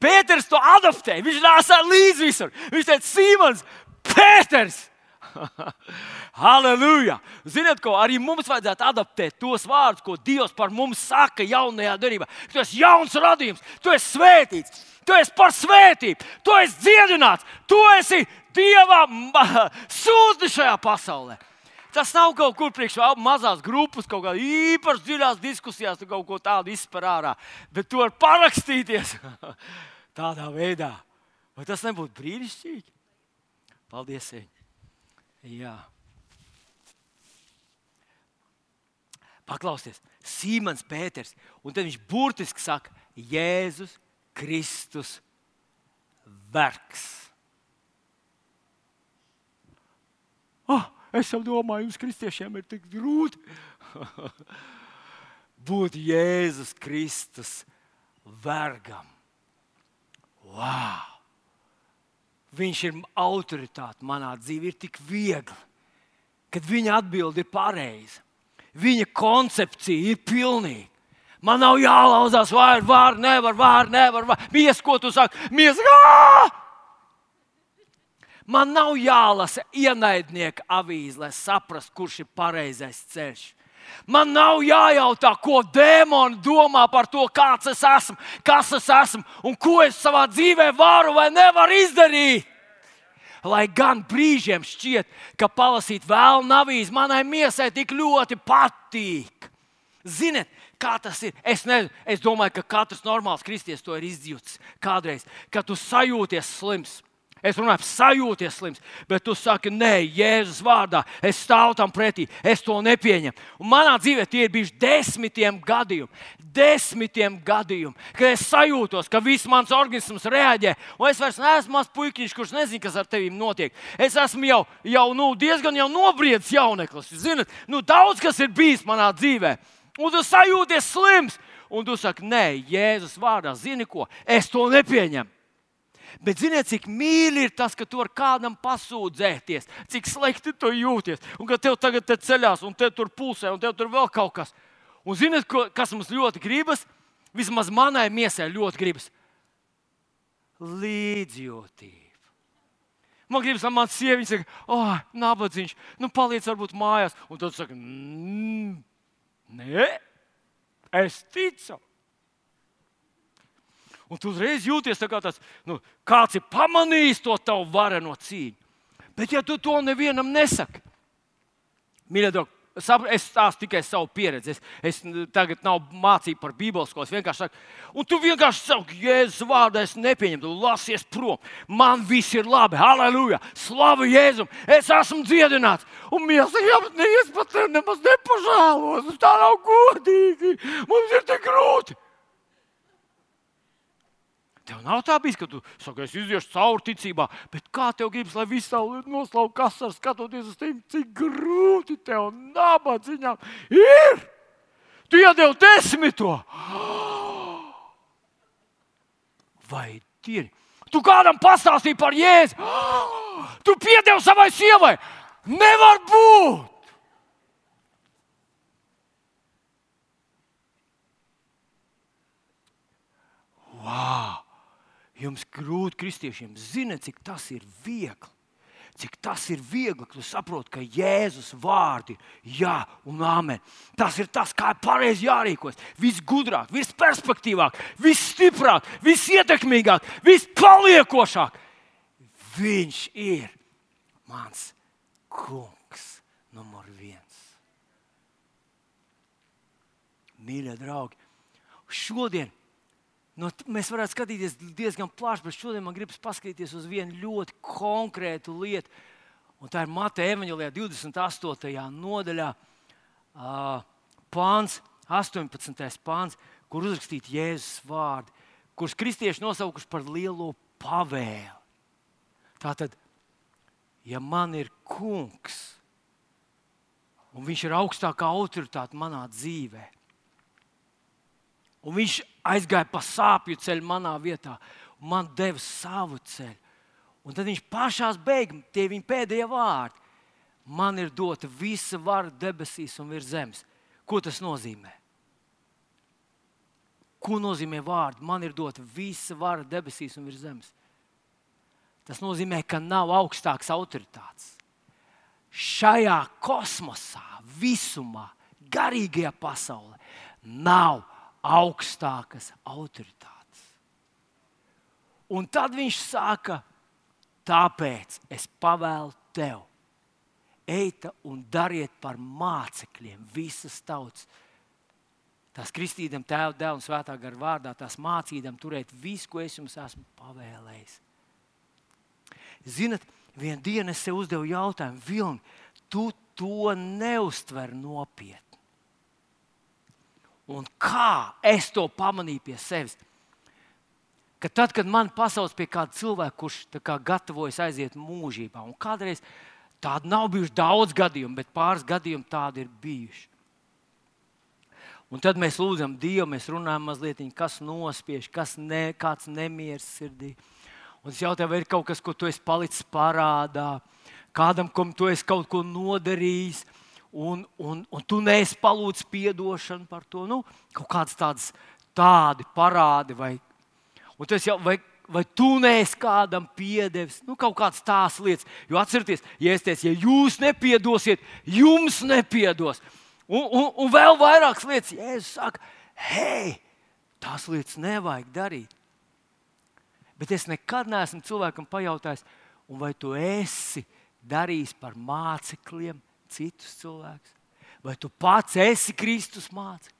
Speaker 1: Pēters to adaptēja. Viņš nāca līdzi visur. Viņš teica, Simons, Pēters! Halleluja! Ziniet, ko arī mums vajadzētu adaptēt tos vārdus, ko Dievs par mums saka jaunajā darbā. Tu esi jauns radījums, tu esi svētīts, tu esi par svētību, tu esi dziedināts, tu esi Dieva sūtnis šajā pasaulē. Tas nav kaut kur priekš mazās grupas, kaut kādā īpaši dziļās diskusijās, kaut ko tādu izspērā, bet tu vari parakstīties tādā veidā. Vai tas nebūtu brīnišķīgi? Paldies! Jā. Paklausieties, Simons Pēters. Un tad viņš burtiski saka, Jēzus Kristus vergs. Oh, es jau domāju, jums, kristiešiem, ir tik grūti būt Jēzus Kristus vergam. Wow! Viņš ir autoritāte manā dzīvē, ir tik viegli, kad viņa atbilde ir pareiza. Viņa koncepcija ir pilnīga. Man nav jālauzās, vai var, nevar, var, nevar. var. Mies, ko tu saki? Mies, ā! Man nav jālasa ienaidnieka avīze, lai saprastu, kurš ir pareizais ceļš. Man nav jājautā, ko dēmoni domā par to, kāds es esmu, kas es esmu un ko es savā dzīvē varu vai nevaru izdarīt. Lai gan brīžiem šķiet, ka palasīt vēl navīs manai miesai tik ļoti patīk. Ziniet, kā tas ir? Es, ne, es domāju, ka katrs normāls kristietis to ir izjūtis kādreiz, kad tu sajūties slims Es runāju, sajūties slims, bet tu saki, nē, Jēzus vārdā, es stāvu tam pretī, es to nepieņemu. Un manā dzīvē tie ir bijuši desmitiem gadījumi, desmitiem gadījumi, kad es sajūtos, ka viss mans organisms reaģē. Un es vairs neesmu mazs puikiņš, kurš nezina, kas ar tevi notiek. Es esmu jau, jau nu, diezgan jau nobriedzis jauneklis. Ziniet, nu, daudz kas ir bijis manā dzīvē. Un tu sajūties slims, un tu saki, nē, Jēzus vārdā, zini ko, es to nepieņemu. Bet ziniet, cik mīļi ir tas, ka tu vari kādam pasūdzēties, cik slikti tu jūties. Un ka tev tagad te ceļās, un te tur pulsē, un tev tur vēl kaut kas. Un ziniet, ko, kas mums ļoti gribas? Vismaz manai miesai ļoti gribas līdzjūtība. Man gribas, lai mans sieviete saka, oh, nabadzīgs, nu paliec varbūt mājās. Un tad saka, mm, nē, es ticu. Un tu uzreiz jūties kā tāds, nu, kāds ir pamanījis to tavu vareno cīņu. Bet, ja tu to nevienam nesaki, mīļie draugi, es stāstu tikai savu pieredzi. Es, es tagad nav mācība par Bībeles skolu. Es vienkārši saku, un tu vienkārši saki, Jēzus vārdā, es nepieņemu, lasies prom. Man viss ir labi, halleluja, slavu Jēzum, es esmu dziedināts. Un mēs pat nemaz nepažēlos, tā nav godīgi, mums ir tik grūti. Tev nav tā bijis, ka tu saki, es iziešu cauri ticībā, bet kā tev gribas, lai viss saule noslauka kasar, skatoties uz tiem, cik grūti tev nabadzīņām ir. Tu iedevi desmito. Vai ir? Tu kādam pastāstīji par jēzu. Tu piedevi savai sievai. Nevar būt! Wow! Jums grūti kristiešiem zināt, cik tas ir viegli. Cik tas ir viegli, ka tu saproti, ka Jēzus vārdi ir jā un amen. Tas ir tas, kā ir pareizi jārīkojas. Visgudrāk, visperspektīvāk, visstiprāk, visietekmīgāk, vispaliekošāk. Viņš ir mans kungs, numur viens. Mīļie draugi, šodien Nu, mēs varētu skatīties diezgan plaši, bet šodien man gribas paskatīties uz vienu ļoti konkrētu lietu. Un tā ir Mateja Evanģelijā, 28. nodaļā, uh, pāns, 18. pāns, kur uzrakstīti Jēzus vārdi, kurus kristieši nosaukuši par lielo pavēli. Tātad, ja man ir kungs, un viņš ir augstākā autoritāte manā dzīvēm, Un viņš aizgāja pa sāpju ceļu manā vietā, un man deva savu ceļu. Un tad viņš pašā beigās, tie viņa pēdējie vārdi, man ir dota visa vara debesīs un virs zemes. Ko tas nozīmē? Ko nozīmē vārdi? Man ir dota visa vara debesīs un virs zemes. Tas nozīmē, ka nav augstākas autoritātes. Šajā kosmosā, visumā, garīgajā pasaulē nav augstākas autoritātes. Un tad viņš saka, tāpēc es pavēlu tev, ejiet un dariet par mācekļiem visas tautas. Tās kristīdam, tēva, dēla un svētā gara vārdā, tās mācīdam turēt visu, ko es jums esmu pavēlējis. Ziniet, vienā dienā es sev uzdevu jautājumu, Vilni, tu to neuztver nopietni. Un kā es to pamanīju pie sevis? Ka tad, kad man pasauc pie kāda cilvēka, kurš kā, gatavojas aiziet mūžībā, un kādreiz tādu nav bijuši daudz gadījumu, bet pāris gadījumi tādi ir bijuši. Un tad mēs lūdzam Dievu, mēs runājam mazliet, kas nospiež, kas ne, kāds nemieris sirdī. Un es jautāju, vai ir kaut kas, ko tu esi palicis parādā, kādam, kam tu esi kaut ko nodarījis un, un, un tu neesi palūdzis atdošanu par to. Nu, kaut kādas tādas tādi parādi, vai, jau, vai, vai tu neesi kādam piedevis, nu, kaut kādas tās lietas. Jo atcerieties, ja es teicu, ja jūs nepiedosiet, jums nepiedos. Un, un, un vēl vairākas lietas, ja es saku, hei, tās lietas nevajag darīt. Bet es nekad neesmu cilvēkam pajautājis, vai tu esi darījis par mācekļiem citus cilvēkus? Vai tu pats esi Kristus māceklis?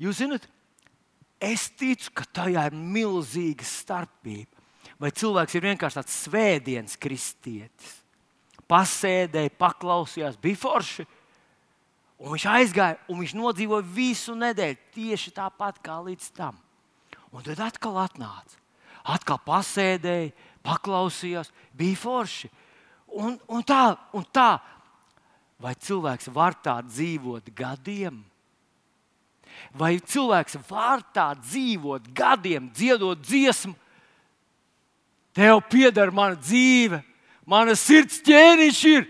Speaker 1: Jūs zināt, es ticu, ka tajā ir milzīga starpība. Vai cilvēks ir vienkārši tāds svētdienas kristietis? Pasēdēja, paklausījās, bija forši. Un viņš aizgāja, un viņš nodzīvoja visu nedēļu tieši tāpat kā līdz tam. Un tad atkal atnāca. Atkal pasēdēja, paklausījās, bija forši. Un, un tā, un tā. Vai cilvēks var tā dzīvot gadiem? Vai cilvēks var tā dzīvot gadiem, dziedot dziesmu? Tev pieder mana dzīve, mana sirds ķēniņš ir.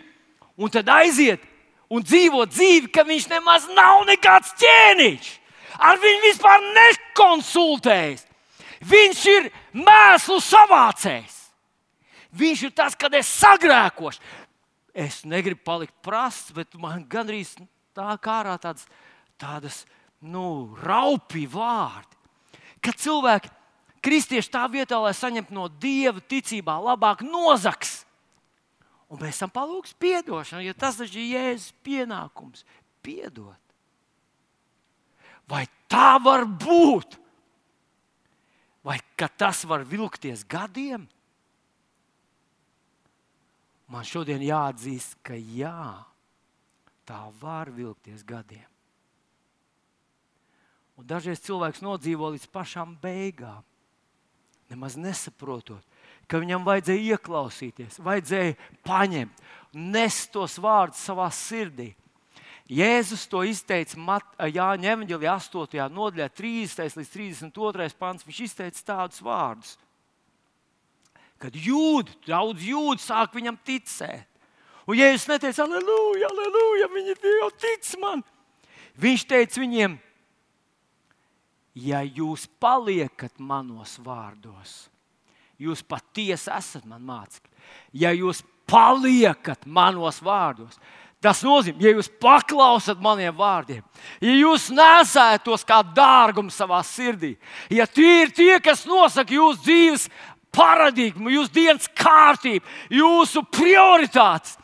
Speaker 1: Un tad aiziet un dzīvo dzīvi, ka viņš nemaz nav nekāds ķēniņš. Ar viņu vispār nekonsultējas. Viņš ir mēslu savācējs. Viņš ir tas, kad es sagrēkošu. Es negribu palikt prasts, bet man gandrīz tā kā ārā tādas, tādas nu, raupi vārdi. Kad cilvēki, kristieši tā vietā, lai saņemtu no dieva ticībā, labāk nozaks. Un pēc tam palūgs atdošanu, jo tas taču ir Jēzus pienākums - piedot. Vai tā var būt? Vai tas var vilkties gadiem? Man šodien jāatzīst, ka jā, tā var vilkties gadiem. Un dažreiz cilvēks nodzīvo līdz pašām beigām, nemaz nesaprotot, ka viņam vajadzēja ieklausīties, vajadzēja paņemt, nest tos vārdus savā sirdī. Jēzus to izteica Jāņa Evanģelī 8. nodaļā, 30. līdz 32. pants. Viņš izteica tādus vārdus, kad jūdi, daudz jūdu sāk viņam ticēt. Un Jēzus neteica, aleluja, aleluja, viņi jau tic man. Viņš teica viņiem, ja jūs paliekat manos vārdos, jūs patiesi esat man mācekļi. Ja jūs paliekat manos vārdos, tas nozīmē, ja jūs paklausat maniem vārdiem, ja jūs nesat tos kā dārgumu savā sirdī, ja tie ir tie, kas nosaka jūsu dzīves paradigmu, jūsu dienas kārtību, jūsu prioritātes,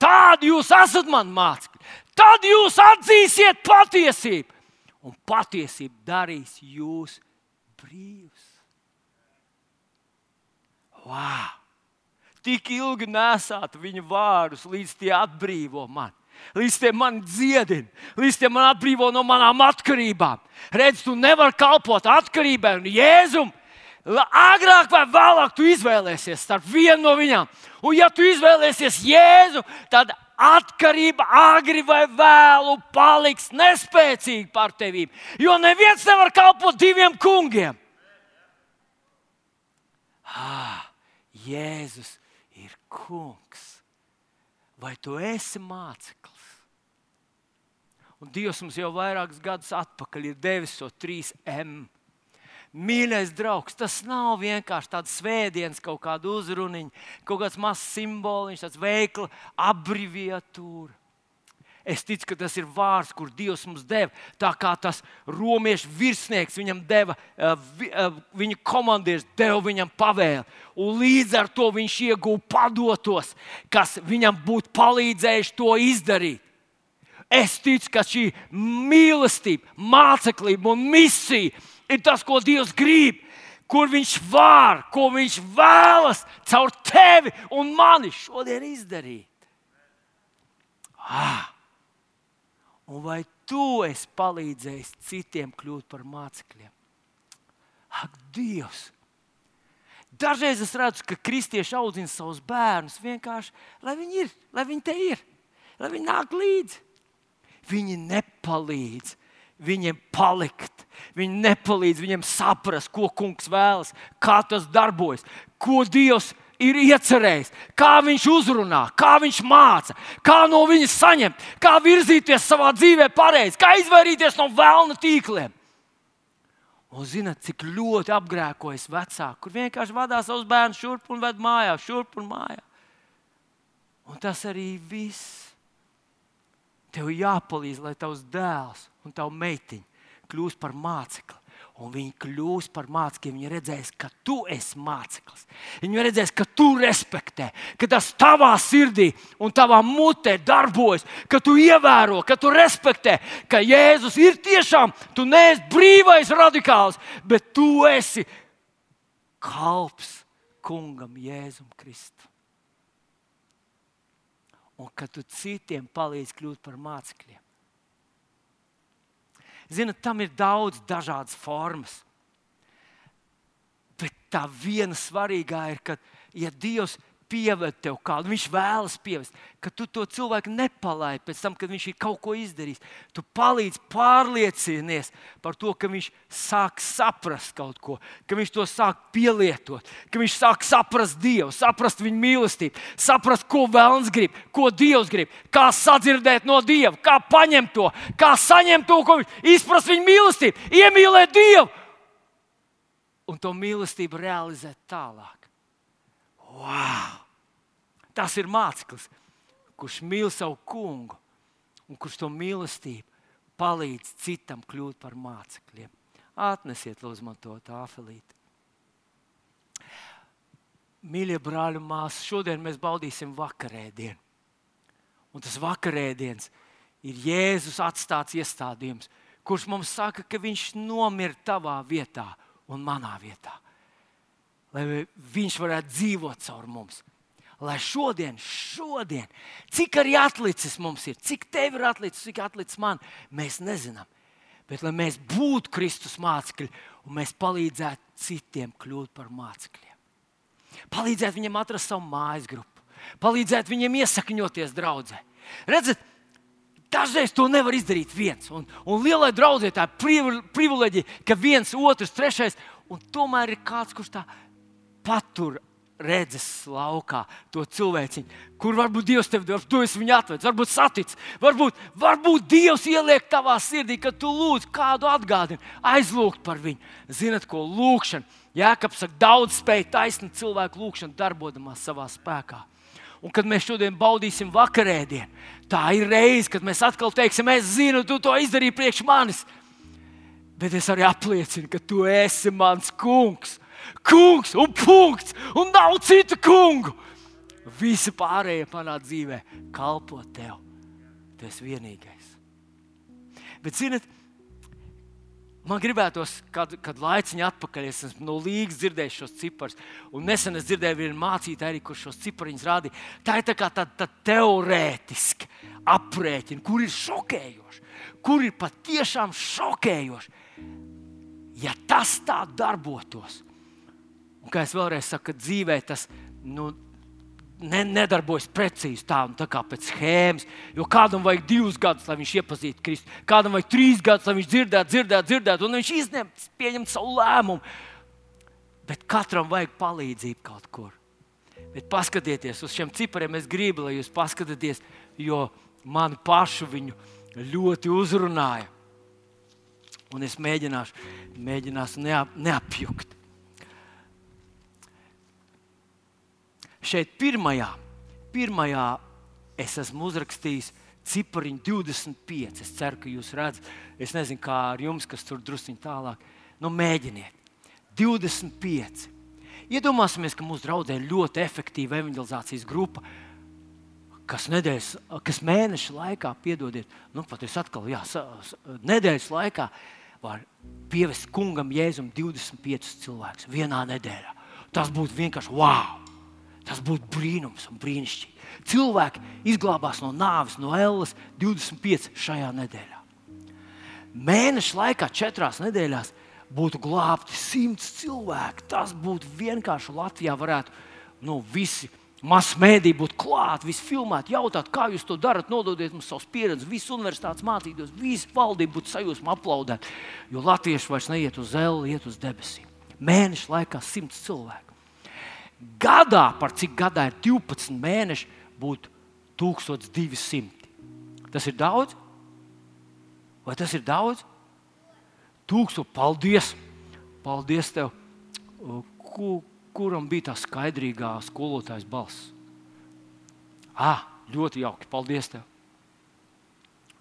Speaker 1: tad jūs esat man mācekļi. Tad jūs atzīsiet patiesību un patiesība darīs jūs brīvus. Wow! Tik ilgi nesāt viņa vārdus, līdz tie atbrīvo mani. Līdz tie man dziedina, līdz tie man atbrīvo no manām atkarībām. Redz, tu nevari kalpot atkarībai un jēzumam. Agrāk vai vēlāk tu izvēlēsies starp vienu no viņām. Un, ja tu izvēlēsies Jēzu, tad atkarība agri vai vēlu paliks nespēcīga par tevi. Jo neviens nevar kalpot diviem kungiem. Ah, Jēzus ir kungs. Vai tu esi māceklis? Un Dievs mums jau vairākus gadus atpakaļ ir devis to 3M Mīļais draugs, tas nav vienkārši tāds svētdienas, kaut kāda uzruniņa, kaut kāds mazs simboliņš, tāds veikla abreviatūra. Es ticu, ka tas ir vārds, kur Dievs mums deva. Tā kā tas romiešu virsnieks viņam deva, eh, eh, viņa komandieris deva viņam pavēli. Un līdz ar to viņš ieguva padotos, kas viņam būtu palīdzējuši to izdarīt. Es ticu, ka šī mīlestība, māceklība un misija ir tas, ko Dievs grib, kur Viņš var, ko Viņš vēlas caur tevi un mani šodien izdarīt. Ah. Un vai tu esi palīdzējis citiem kļūt par mācekļiem? Ak, Dievs! Dažreiz es redzu, ka kristieši audzina savus bērnus vienkārši, lai viņi ir, lai viņi te ir, lai viņi nāk līdzi. Viņi nepalīdz viņiem palikt. Viņi nepalīdz viņiem saprast, ko kungs vēlas, kā tas darbojas, ko Dievs ir iecerējis, kā viņš uzrunā, kā viņš māca, kā no viņa saņemt, kā virzīties savā dzīvē pareizi, kā izvairīties no vēlna tīkliem. Un zinat, cik ļoti apgrēkojas vecāki, kur vienkārši vadā savus bērnus šurp un ved mājā, šurp un mājā. Un tas arī viss. Tev jāpalīdz, lai tavs dēls un tava meitiņa kļūst par mācekli Un viņi kļūs par mācekļiem. Viņi redzēs, ka tu esi māceklis. Viņi redzēs, ka tu respektē, ka tas tavā sirdī un tavā mutē darbojas, ka tu ievēro, ka tu respektē, ka Jēzus ir tiešām, tu neesi brīvais radikāls, bet tu esi kalps kungam Jēzum Kristum. Un ka tu citiem palīdzi kļūt par mācekļiem. Ziniet, tam ir daudz dažādas formas. Bet tā viena svarīgā ir, ka, ja Dievs pieved tev kādu, viņš vēlas pievest, ka tu to cilvēku nepalaidi pēc tam, kad viņš ir kaut ko izdarījis. Tu palīdzi pārliecinies par to, ka viņš sāk saprast kaut ko, ka viņš to sāk pielietot, ka viņš sāk saprast Dievu, saprast viņa mīlestību, saprast, ko vēlams grib, ko Dievs grib, kā sadzirdēt no Dieva, kā paņemt to, kā saņemt to, ko viņš izprast viņa mīlestību, iemīlēt Dievu un to mīlestību realizēt tālāk. Wow! Tas ir māceklis, kurš mīl savu kungu un kurš to mīlestību palīdz citam kļūt par mācekļiem. Atnesiet, lūdzu, man to tāfelīti. Mīļie brāļi māsas, šodien mēs baudīsim vakarēdienu. Un tas vakarēdiens ir Jēzus atstāts iestādījums, kurš mums saka, ka viņš nomira tavā vietā un manā vietā lai Viņš varētu dzīvot caur mums. Lai šodien, šodien, cik arī atlicis mums ir, cik tev ir atlicis, cik atlicis man, mēs nezinām. Bet lai mēs būtu Kristus mācekļi un mēs palīdzētu citiem kļūt par mācekļiem. Palīdzēt viņiem atrast savu mājas grupu, palīdzēt viņiem iesakņoties draudzē. Redziet, Dažreiz to nevar izdarīt viens. Un, un lielai draudzē tā ir privileģija, ka viens, otrs, trešais, un tomēr ir kāds, kurš tā patur redzes laukā to cilvēciņu, kur varbūt Dievs tev dod, tu esi viņu atvedis, varbūt saticis, varbūt, varbūt Dievs ieliek tavā sirdī, ka tu lūdz kādu atgādini, aizlūgt par viņu. Zinat, ko lūgšana, Jēkabs saka, daudz spēj taisnīt cilvēku lūgšanu, darbodamās savā spēkā. Un kad mēs šodien baudīsim vakarēdienu, tā ir reize, kad mēs atkal teiksim, es zinu, tu to izdarīji priekš manis. Bet es arī apliecinu, ka tu esi mans kungs kungs un punkts, un nav citu kungu. Visi pārējie manā dzīvē kalpo tev. Tu esi vienīgais. Bet, ziniet, man gribētos, kad, kad laiciņā atpakaļ es esmu no līgas dzirdējis šos ciprus, un nesen es dzirdēju vienu mācītāju, kurš šos cipariņus rādīja. Tā ir tā kā tāda tā teorētiska aprēķina, kur ir šokējoši, kur ir patiešām šokējoši. Ja tas tā darbotos, Un, kā es vēlreiz saku, dzīvē tas nu, ne, nedarbojas precīzi tā, tā kā pēc schēmas. Jo kādam vajag divus gadus, lai viņš iepazītu Kristu, kādam vajag trīs gadus, lai viņš dzirdētu, dzirdētu, dzirdētu, un viņš izņemt, pieņemt savu lēmumu. Bet katram vajag palīdzību kaut kur. Bet paskatieties uz šiem cipariem, es gribu, lai jūs paskatāties, jo man pašu viņu ļoti uzrunāja. Un es mēģināšu, mēģināšu neap, neapjukt. Šeit pirmajā, pirmajā es esmu uzrakstījis cipariņu 25. Es ceru, ka jūs redzat, es nezinu, kā ar jums, kas tur druskuļi tālāk. Nu, mēģiniet, 25. Iedomāsimies, ka mūsu draudzē ir ļoti efektīva evanģelizācijas grupa, kas, nedēļas, kas mēneša laikā, piedodiet, nu, pat es atkal, jā, nedēļas laikā var pievest kungam Jēzum 25 cilvēkus vienā nedēļā. Tas būtu vienkārši wow! Tas būtu brīnums un brīnišķīgi. Cilvēki izglābās no nāves, no ēlas 25 šajā nedēļā. Mēneša laikā, četrās nedēļās, būtu glābti simts cilvēki. Tas būtu vienkārši Latvijā. Varētu nu, visi masu mēdī būt klāt, visi filmēt, jautāt, kā jūs to darat, nododiet mums savus pieredzi, visas universitātes mācītos, visa valdība būtu sajūsma aplaudēt. Jo latvieši vairs neiet uz zeli, iet uz debesīm. Mēneša laikā simts cilvēku. Gadā, par cik gadā ir 12 mēneši, būtu 1200. Tas ir daudz? Vai tas ir daudz? Tūkstoši, paldies! Paldies tev! Ku, kuram bija tā skaidrīgā skolotājas balss? Ah, ļoti jauki, paldies tev!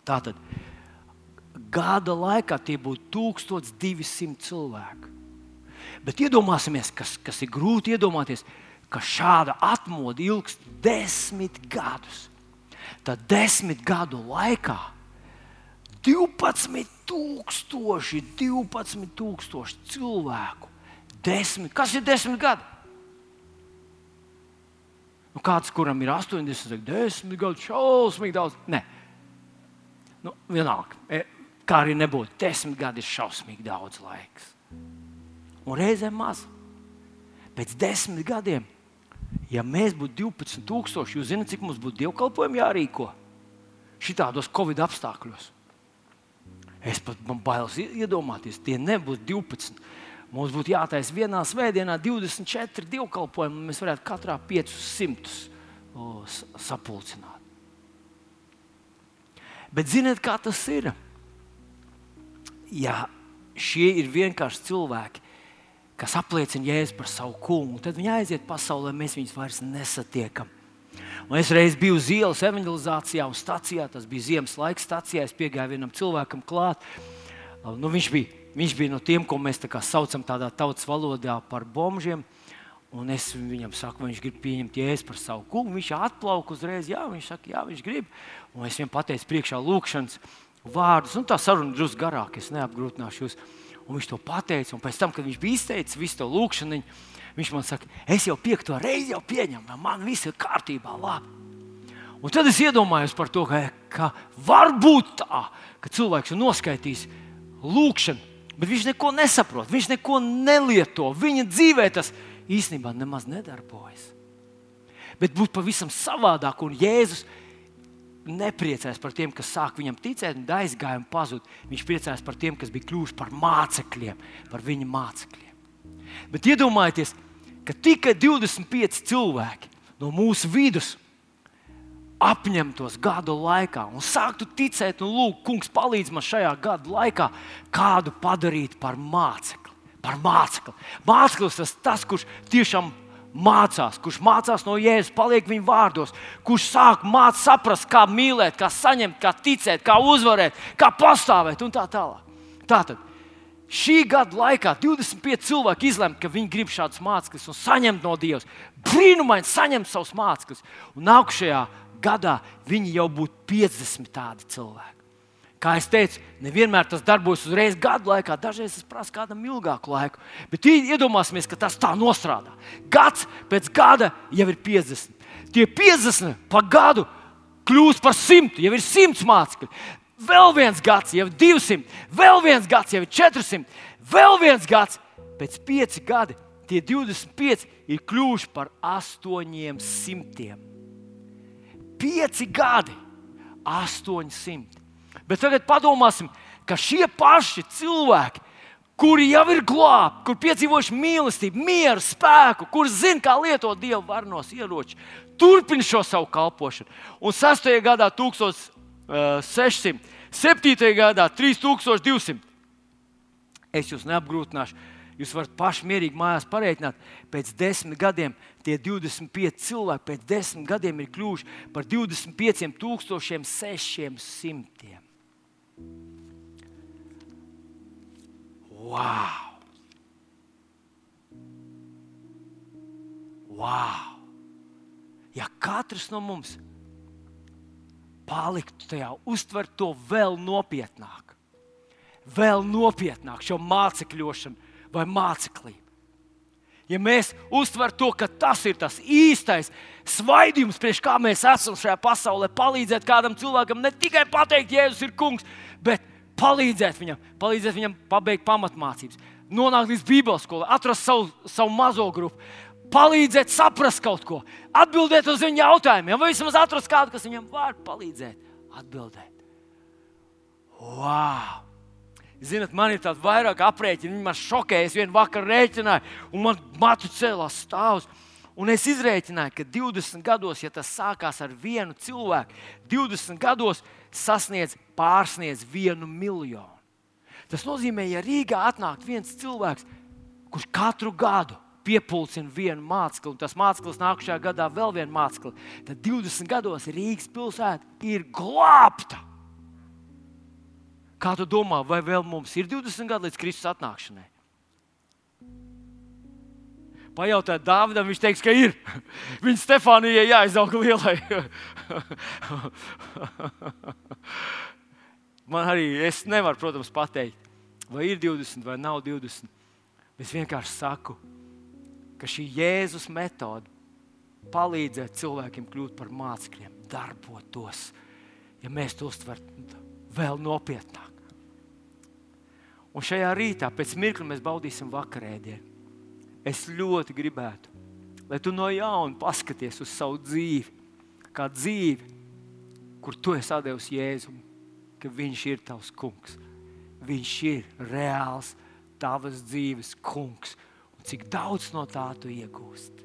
Speaker 1: Tātad gada laikā tie būtu 1200 cilvēki. Bet iedomāsimies, kas, kas ir grūti iedomāties, ka šāda atmodu ilgst desmit gadus. Tad desmit gadu laikā 12,000, 12,000 cilvēku. Desmit. Kas ir desmit gadi? Nu, kāds, kuram ir 80, saka, 10 gadu, šausmīgi daudz. Nē, nu, vienalga. E, kā arī nebūtu, 10 gadi ir šausmīgi daudz laiks. Un reizēm maz. Pēc desmit gadiem, ja mēs būtu 12,000, jūs zināt, cik mums būtu dievkalpojumi jārīko šitādos Covid apstākļos. Es pat man bailes iedomāties, tie nebūs 12. Mums būtu jātaisa vienā svētdienā 24 dievkalpojumi, un mēs varētu katrā 500 o, sapulcināt. Bet ziniet, kā tas ir? Ja šie ir vienkārši cilvēki, kas apliecina Jēzu par savu kungu, tad viņi aiziet pasaulē, mēs viņus vairs nesatiekam. Un es reiz biju uz ielas evanģelizācijā un stācijā. Tas bija ziemas laika stācijā. Es piegāju vienam cilvēkam klāt. Nu, viņš, bija, viņš bija no tiem, ko mēs tā saucam tādā tautas valodā par bombžiem. Un es viņam saku, viņš grib pieņemt jēzu par savu kungu. Viņš atplauka uzreiz, jā, viņš saka, jā, viņš grib. Un es viņam pateicu priekšā lūkšanas vārdus. Un tā saruna drusku garāka, es neapgrūtināšu jūs. Un viņš to pateica. Un pēc tam, kad viņš bija izteicis visu to lūkšanu, Viņš man saka, es jau piekto reizi jau pieņemu, man viss ir kārtībā. Labi. Un tad es iedomājos par to, ka, ka var būt tā, ka cilvēks ir noskaitījis lūkšanu, bet viņš neko nesaprot, viņš neko nelieto. Viņa dzīvē tas īstenībā nemaz nedarbojas. Bet būtu pavisam savādāk, un Jēzus nepriecājas par tiem, kas sāk viņam ticēt, un aizgāja un pazuda. Viņš priecājas par tiem, kas bija kļuvuši par mācekļiem, par viņa mācekļiem. Bet iedomājieties, ka tikai 25 cilvēki no mūsu vidus apņemtos gadu laikā un sāktu ticēt, un lūgt, kungs, palīdz man šajā gadu laikā kādu padarīt par mācekli. Par mācekli. Māceklis tas tas, kurš tiešām mācās, kurš mācās no Jēzus, paliek viņa vārdos, kurš sāk mācīt, saprast, kā mīlēt, kā saņemt, kā ticēt, kā uzvarēt, kā pastāvēt un tā tālāk. Tātad Šī gada laikā 25 cilvēki izlemj, ka viņi grib šādus mācekļus un saņemt no Dieva. Brīnumaini saņemt savus mācekļus. Un nākamajā gadā viņi jau būtu 50 tādi cilvēki. Kā jau teicu, nevienmēr tas darbojas uzreiz gadu laikā, dažreiz tas prasa kādam ilgāku laiku. Bet iedomāsimies, ka tas tā nostrādā. Gads pēc gada jau ir 50. Tie 50 pa gadu kļūst par 100, jau ir 100 mācekļi vēl viens gads, jau 200, vēl viens gads, jau 400, vēl viens gads. Pēc pieci gadi tie 25 ir kļuvuši par 800. Pieci gadi, 800. Bet tagad padomāsim, ka šie paši cilvēki, kuri jau ir glābti, kur piedzīvojuši mīlestību, mieru, spēku, kurš zina, kā lietot dievu varnos ieroči, turpina šo savu kalpošanu. Un 6. gadā 1000. 600, 7. gadā 3200. Es jūs neapgrūtināšu. Jūs varat paši mierīgi mājās pareiķināt. Pēc desmit gadiem tie 25 cilvēki pēc desmit gadiem ir kļuvuši par 25,600. Wow! Wow! Ja katrs no mums paliktu tajā, uztvert to vēl nopietnāk, vēl nopietnāk šo mācekļošanu vai māceklību. Ja mēs uztveram to, ka tas ir tas īstais svaidījums, priekš kā mēs esam šajā pasaulē, palīdzēt kādam cilvēkam, ne tikai pateikt, Jēzus ir kungs, bet palīdzēt viņam, palīdzēt viņam pabeigt pamatmācības, nonākt līdz Bībeles skolai, atrast savu, savu mazo grupu, palīdzēt saprast kaut ko, atbildēt uz viņu jautājumiem, vai vismaz atrast kādu, kas viņam var palīdzēt, atbildēt. Wow! Ziniet, man ir tāds vairāk aprēķini, viņi man šokēja. Es vienu vakaru rēķināju, un man matu cēlās stāvus. Un es izrēķināju, ka 20 gados, ja tas sākās ar vienu cilvēku, 20 gados sasniedz pārsniedz vienu miljonu. Tas nozīmē, ja Rīgā atnāk viens cilvēks, kurš katru gadu piepildīja vienu mācekli, un tas māceklis nākamajā gadā vēl vienu mācekli, tad 20 gados Rīgas pilsēta ir glābta. Kā tu domā, vai vēl mums ir 20 gadi līdz Kristus atnākšanai? pajautāt Dāvidam, viņš teiks, ka ir. Viņa Stefānijai jāizaug lielai. Man arī es nevaru, protams, pateikt, vai ir 20 vai nav 20. Es vienkārši saku, ka šī Jēzus metode palīdzēt cilvēkiem kļūt par mācekļiem, darbotos, ja mēs to uztvertu vēl nopietnāk. Un šajā rītā, pēc mirkļa, mēs baudīsim vakarēdienu es ļoti gribētu, lai tu no jauna paskaties uz savu dzīvi, kā dzīvi, kur tu esi devis Jēzum, ka Viņš ir tavs kungs. Viņš ir reāls tavas dzīves kungs. Un cik daudz no tā tu iegūsti?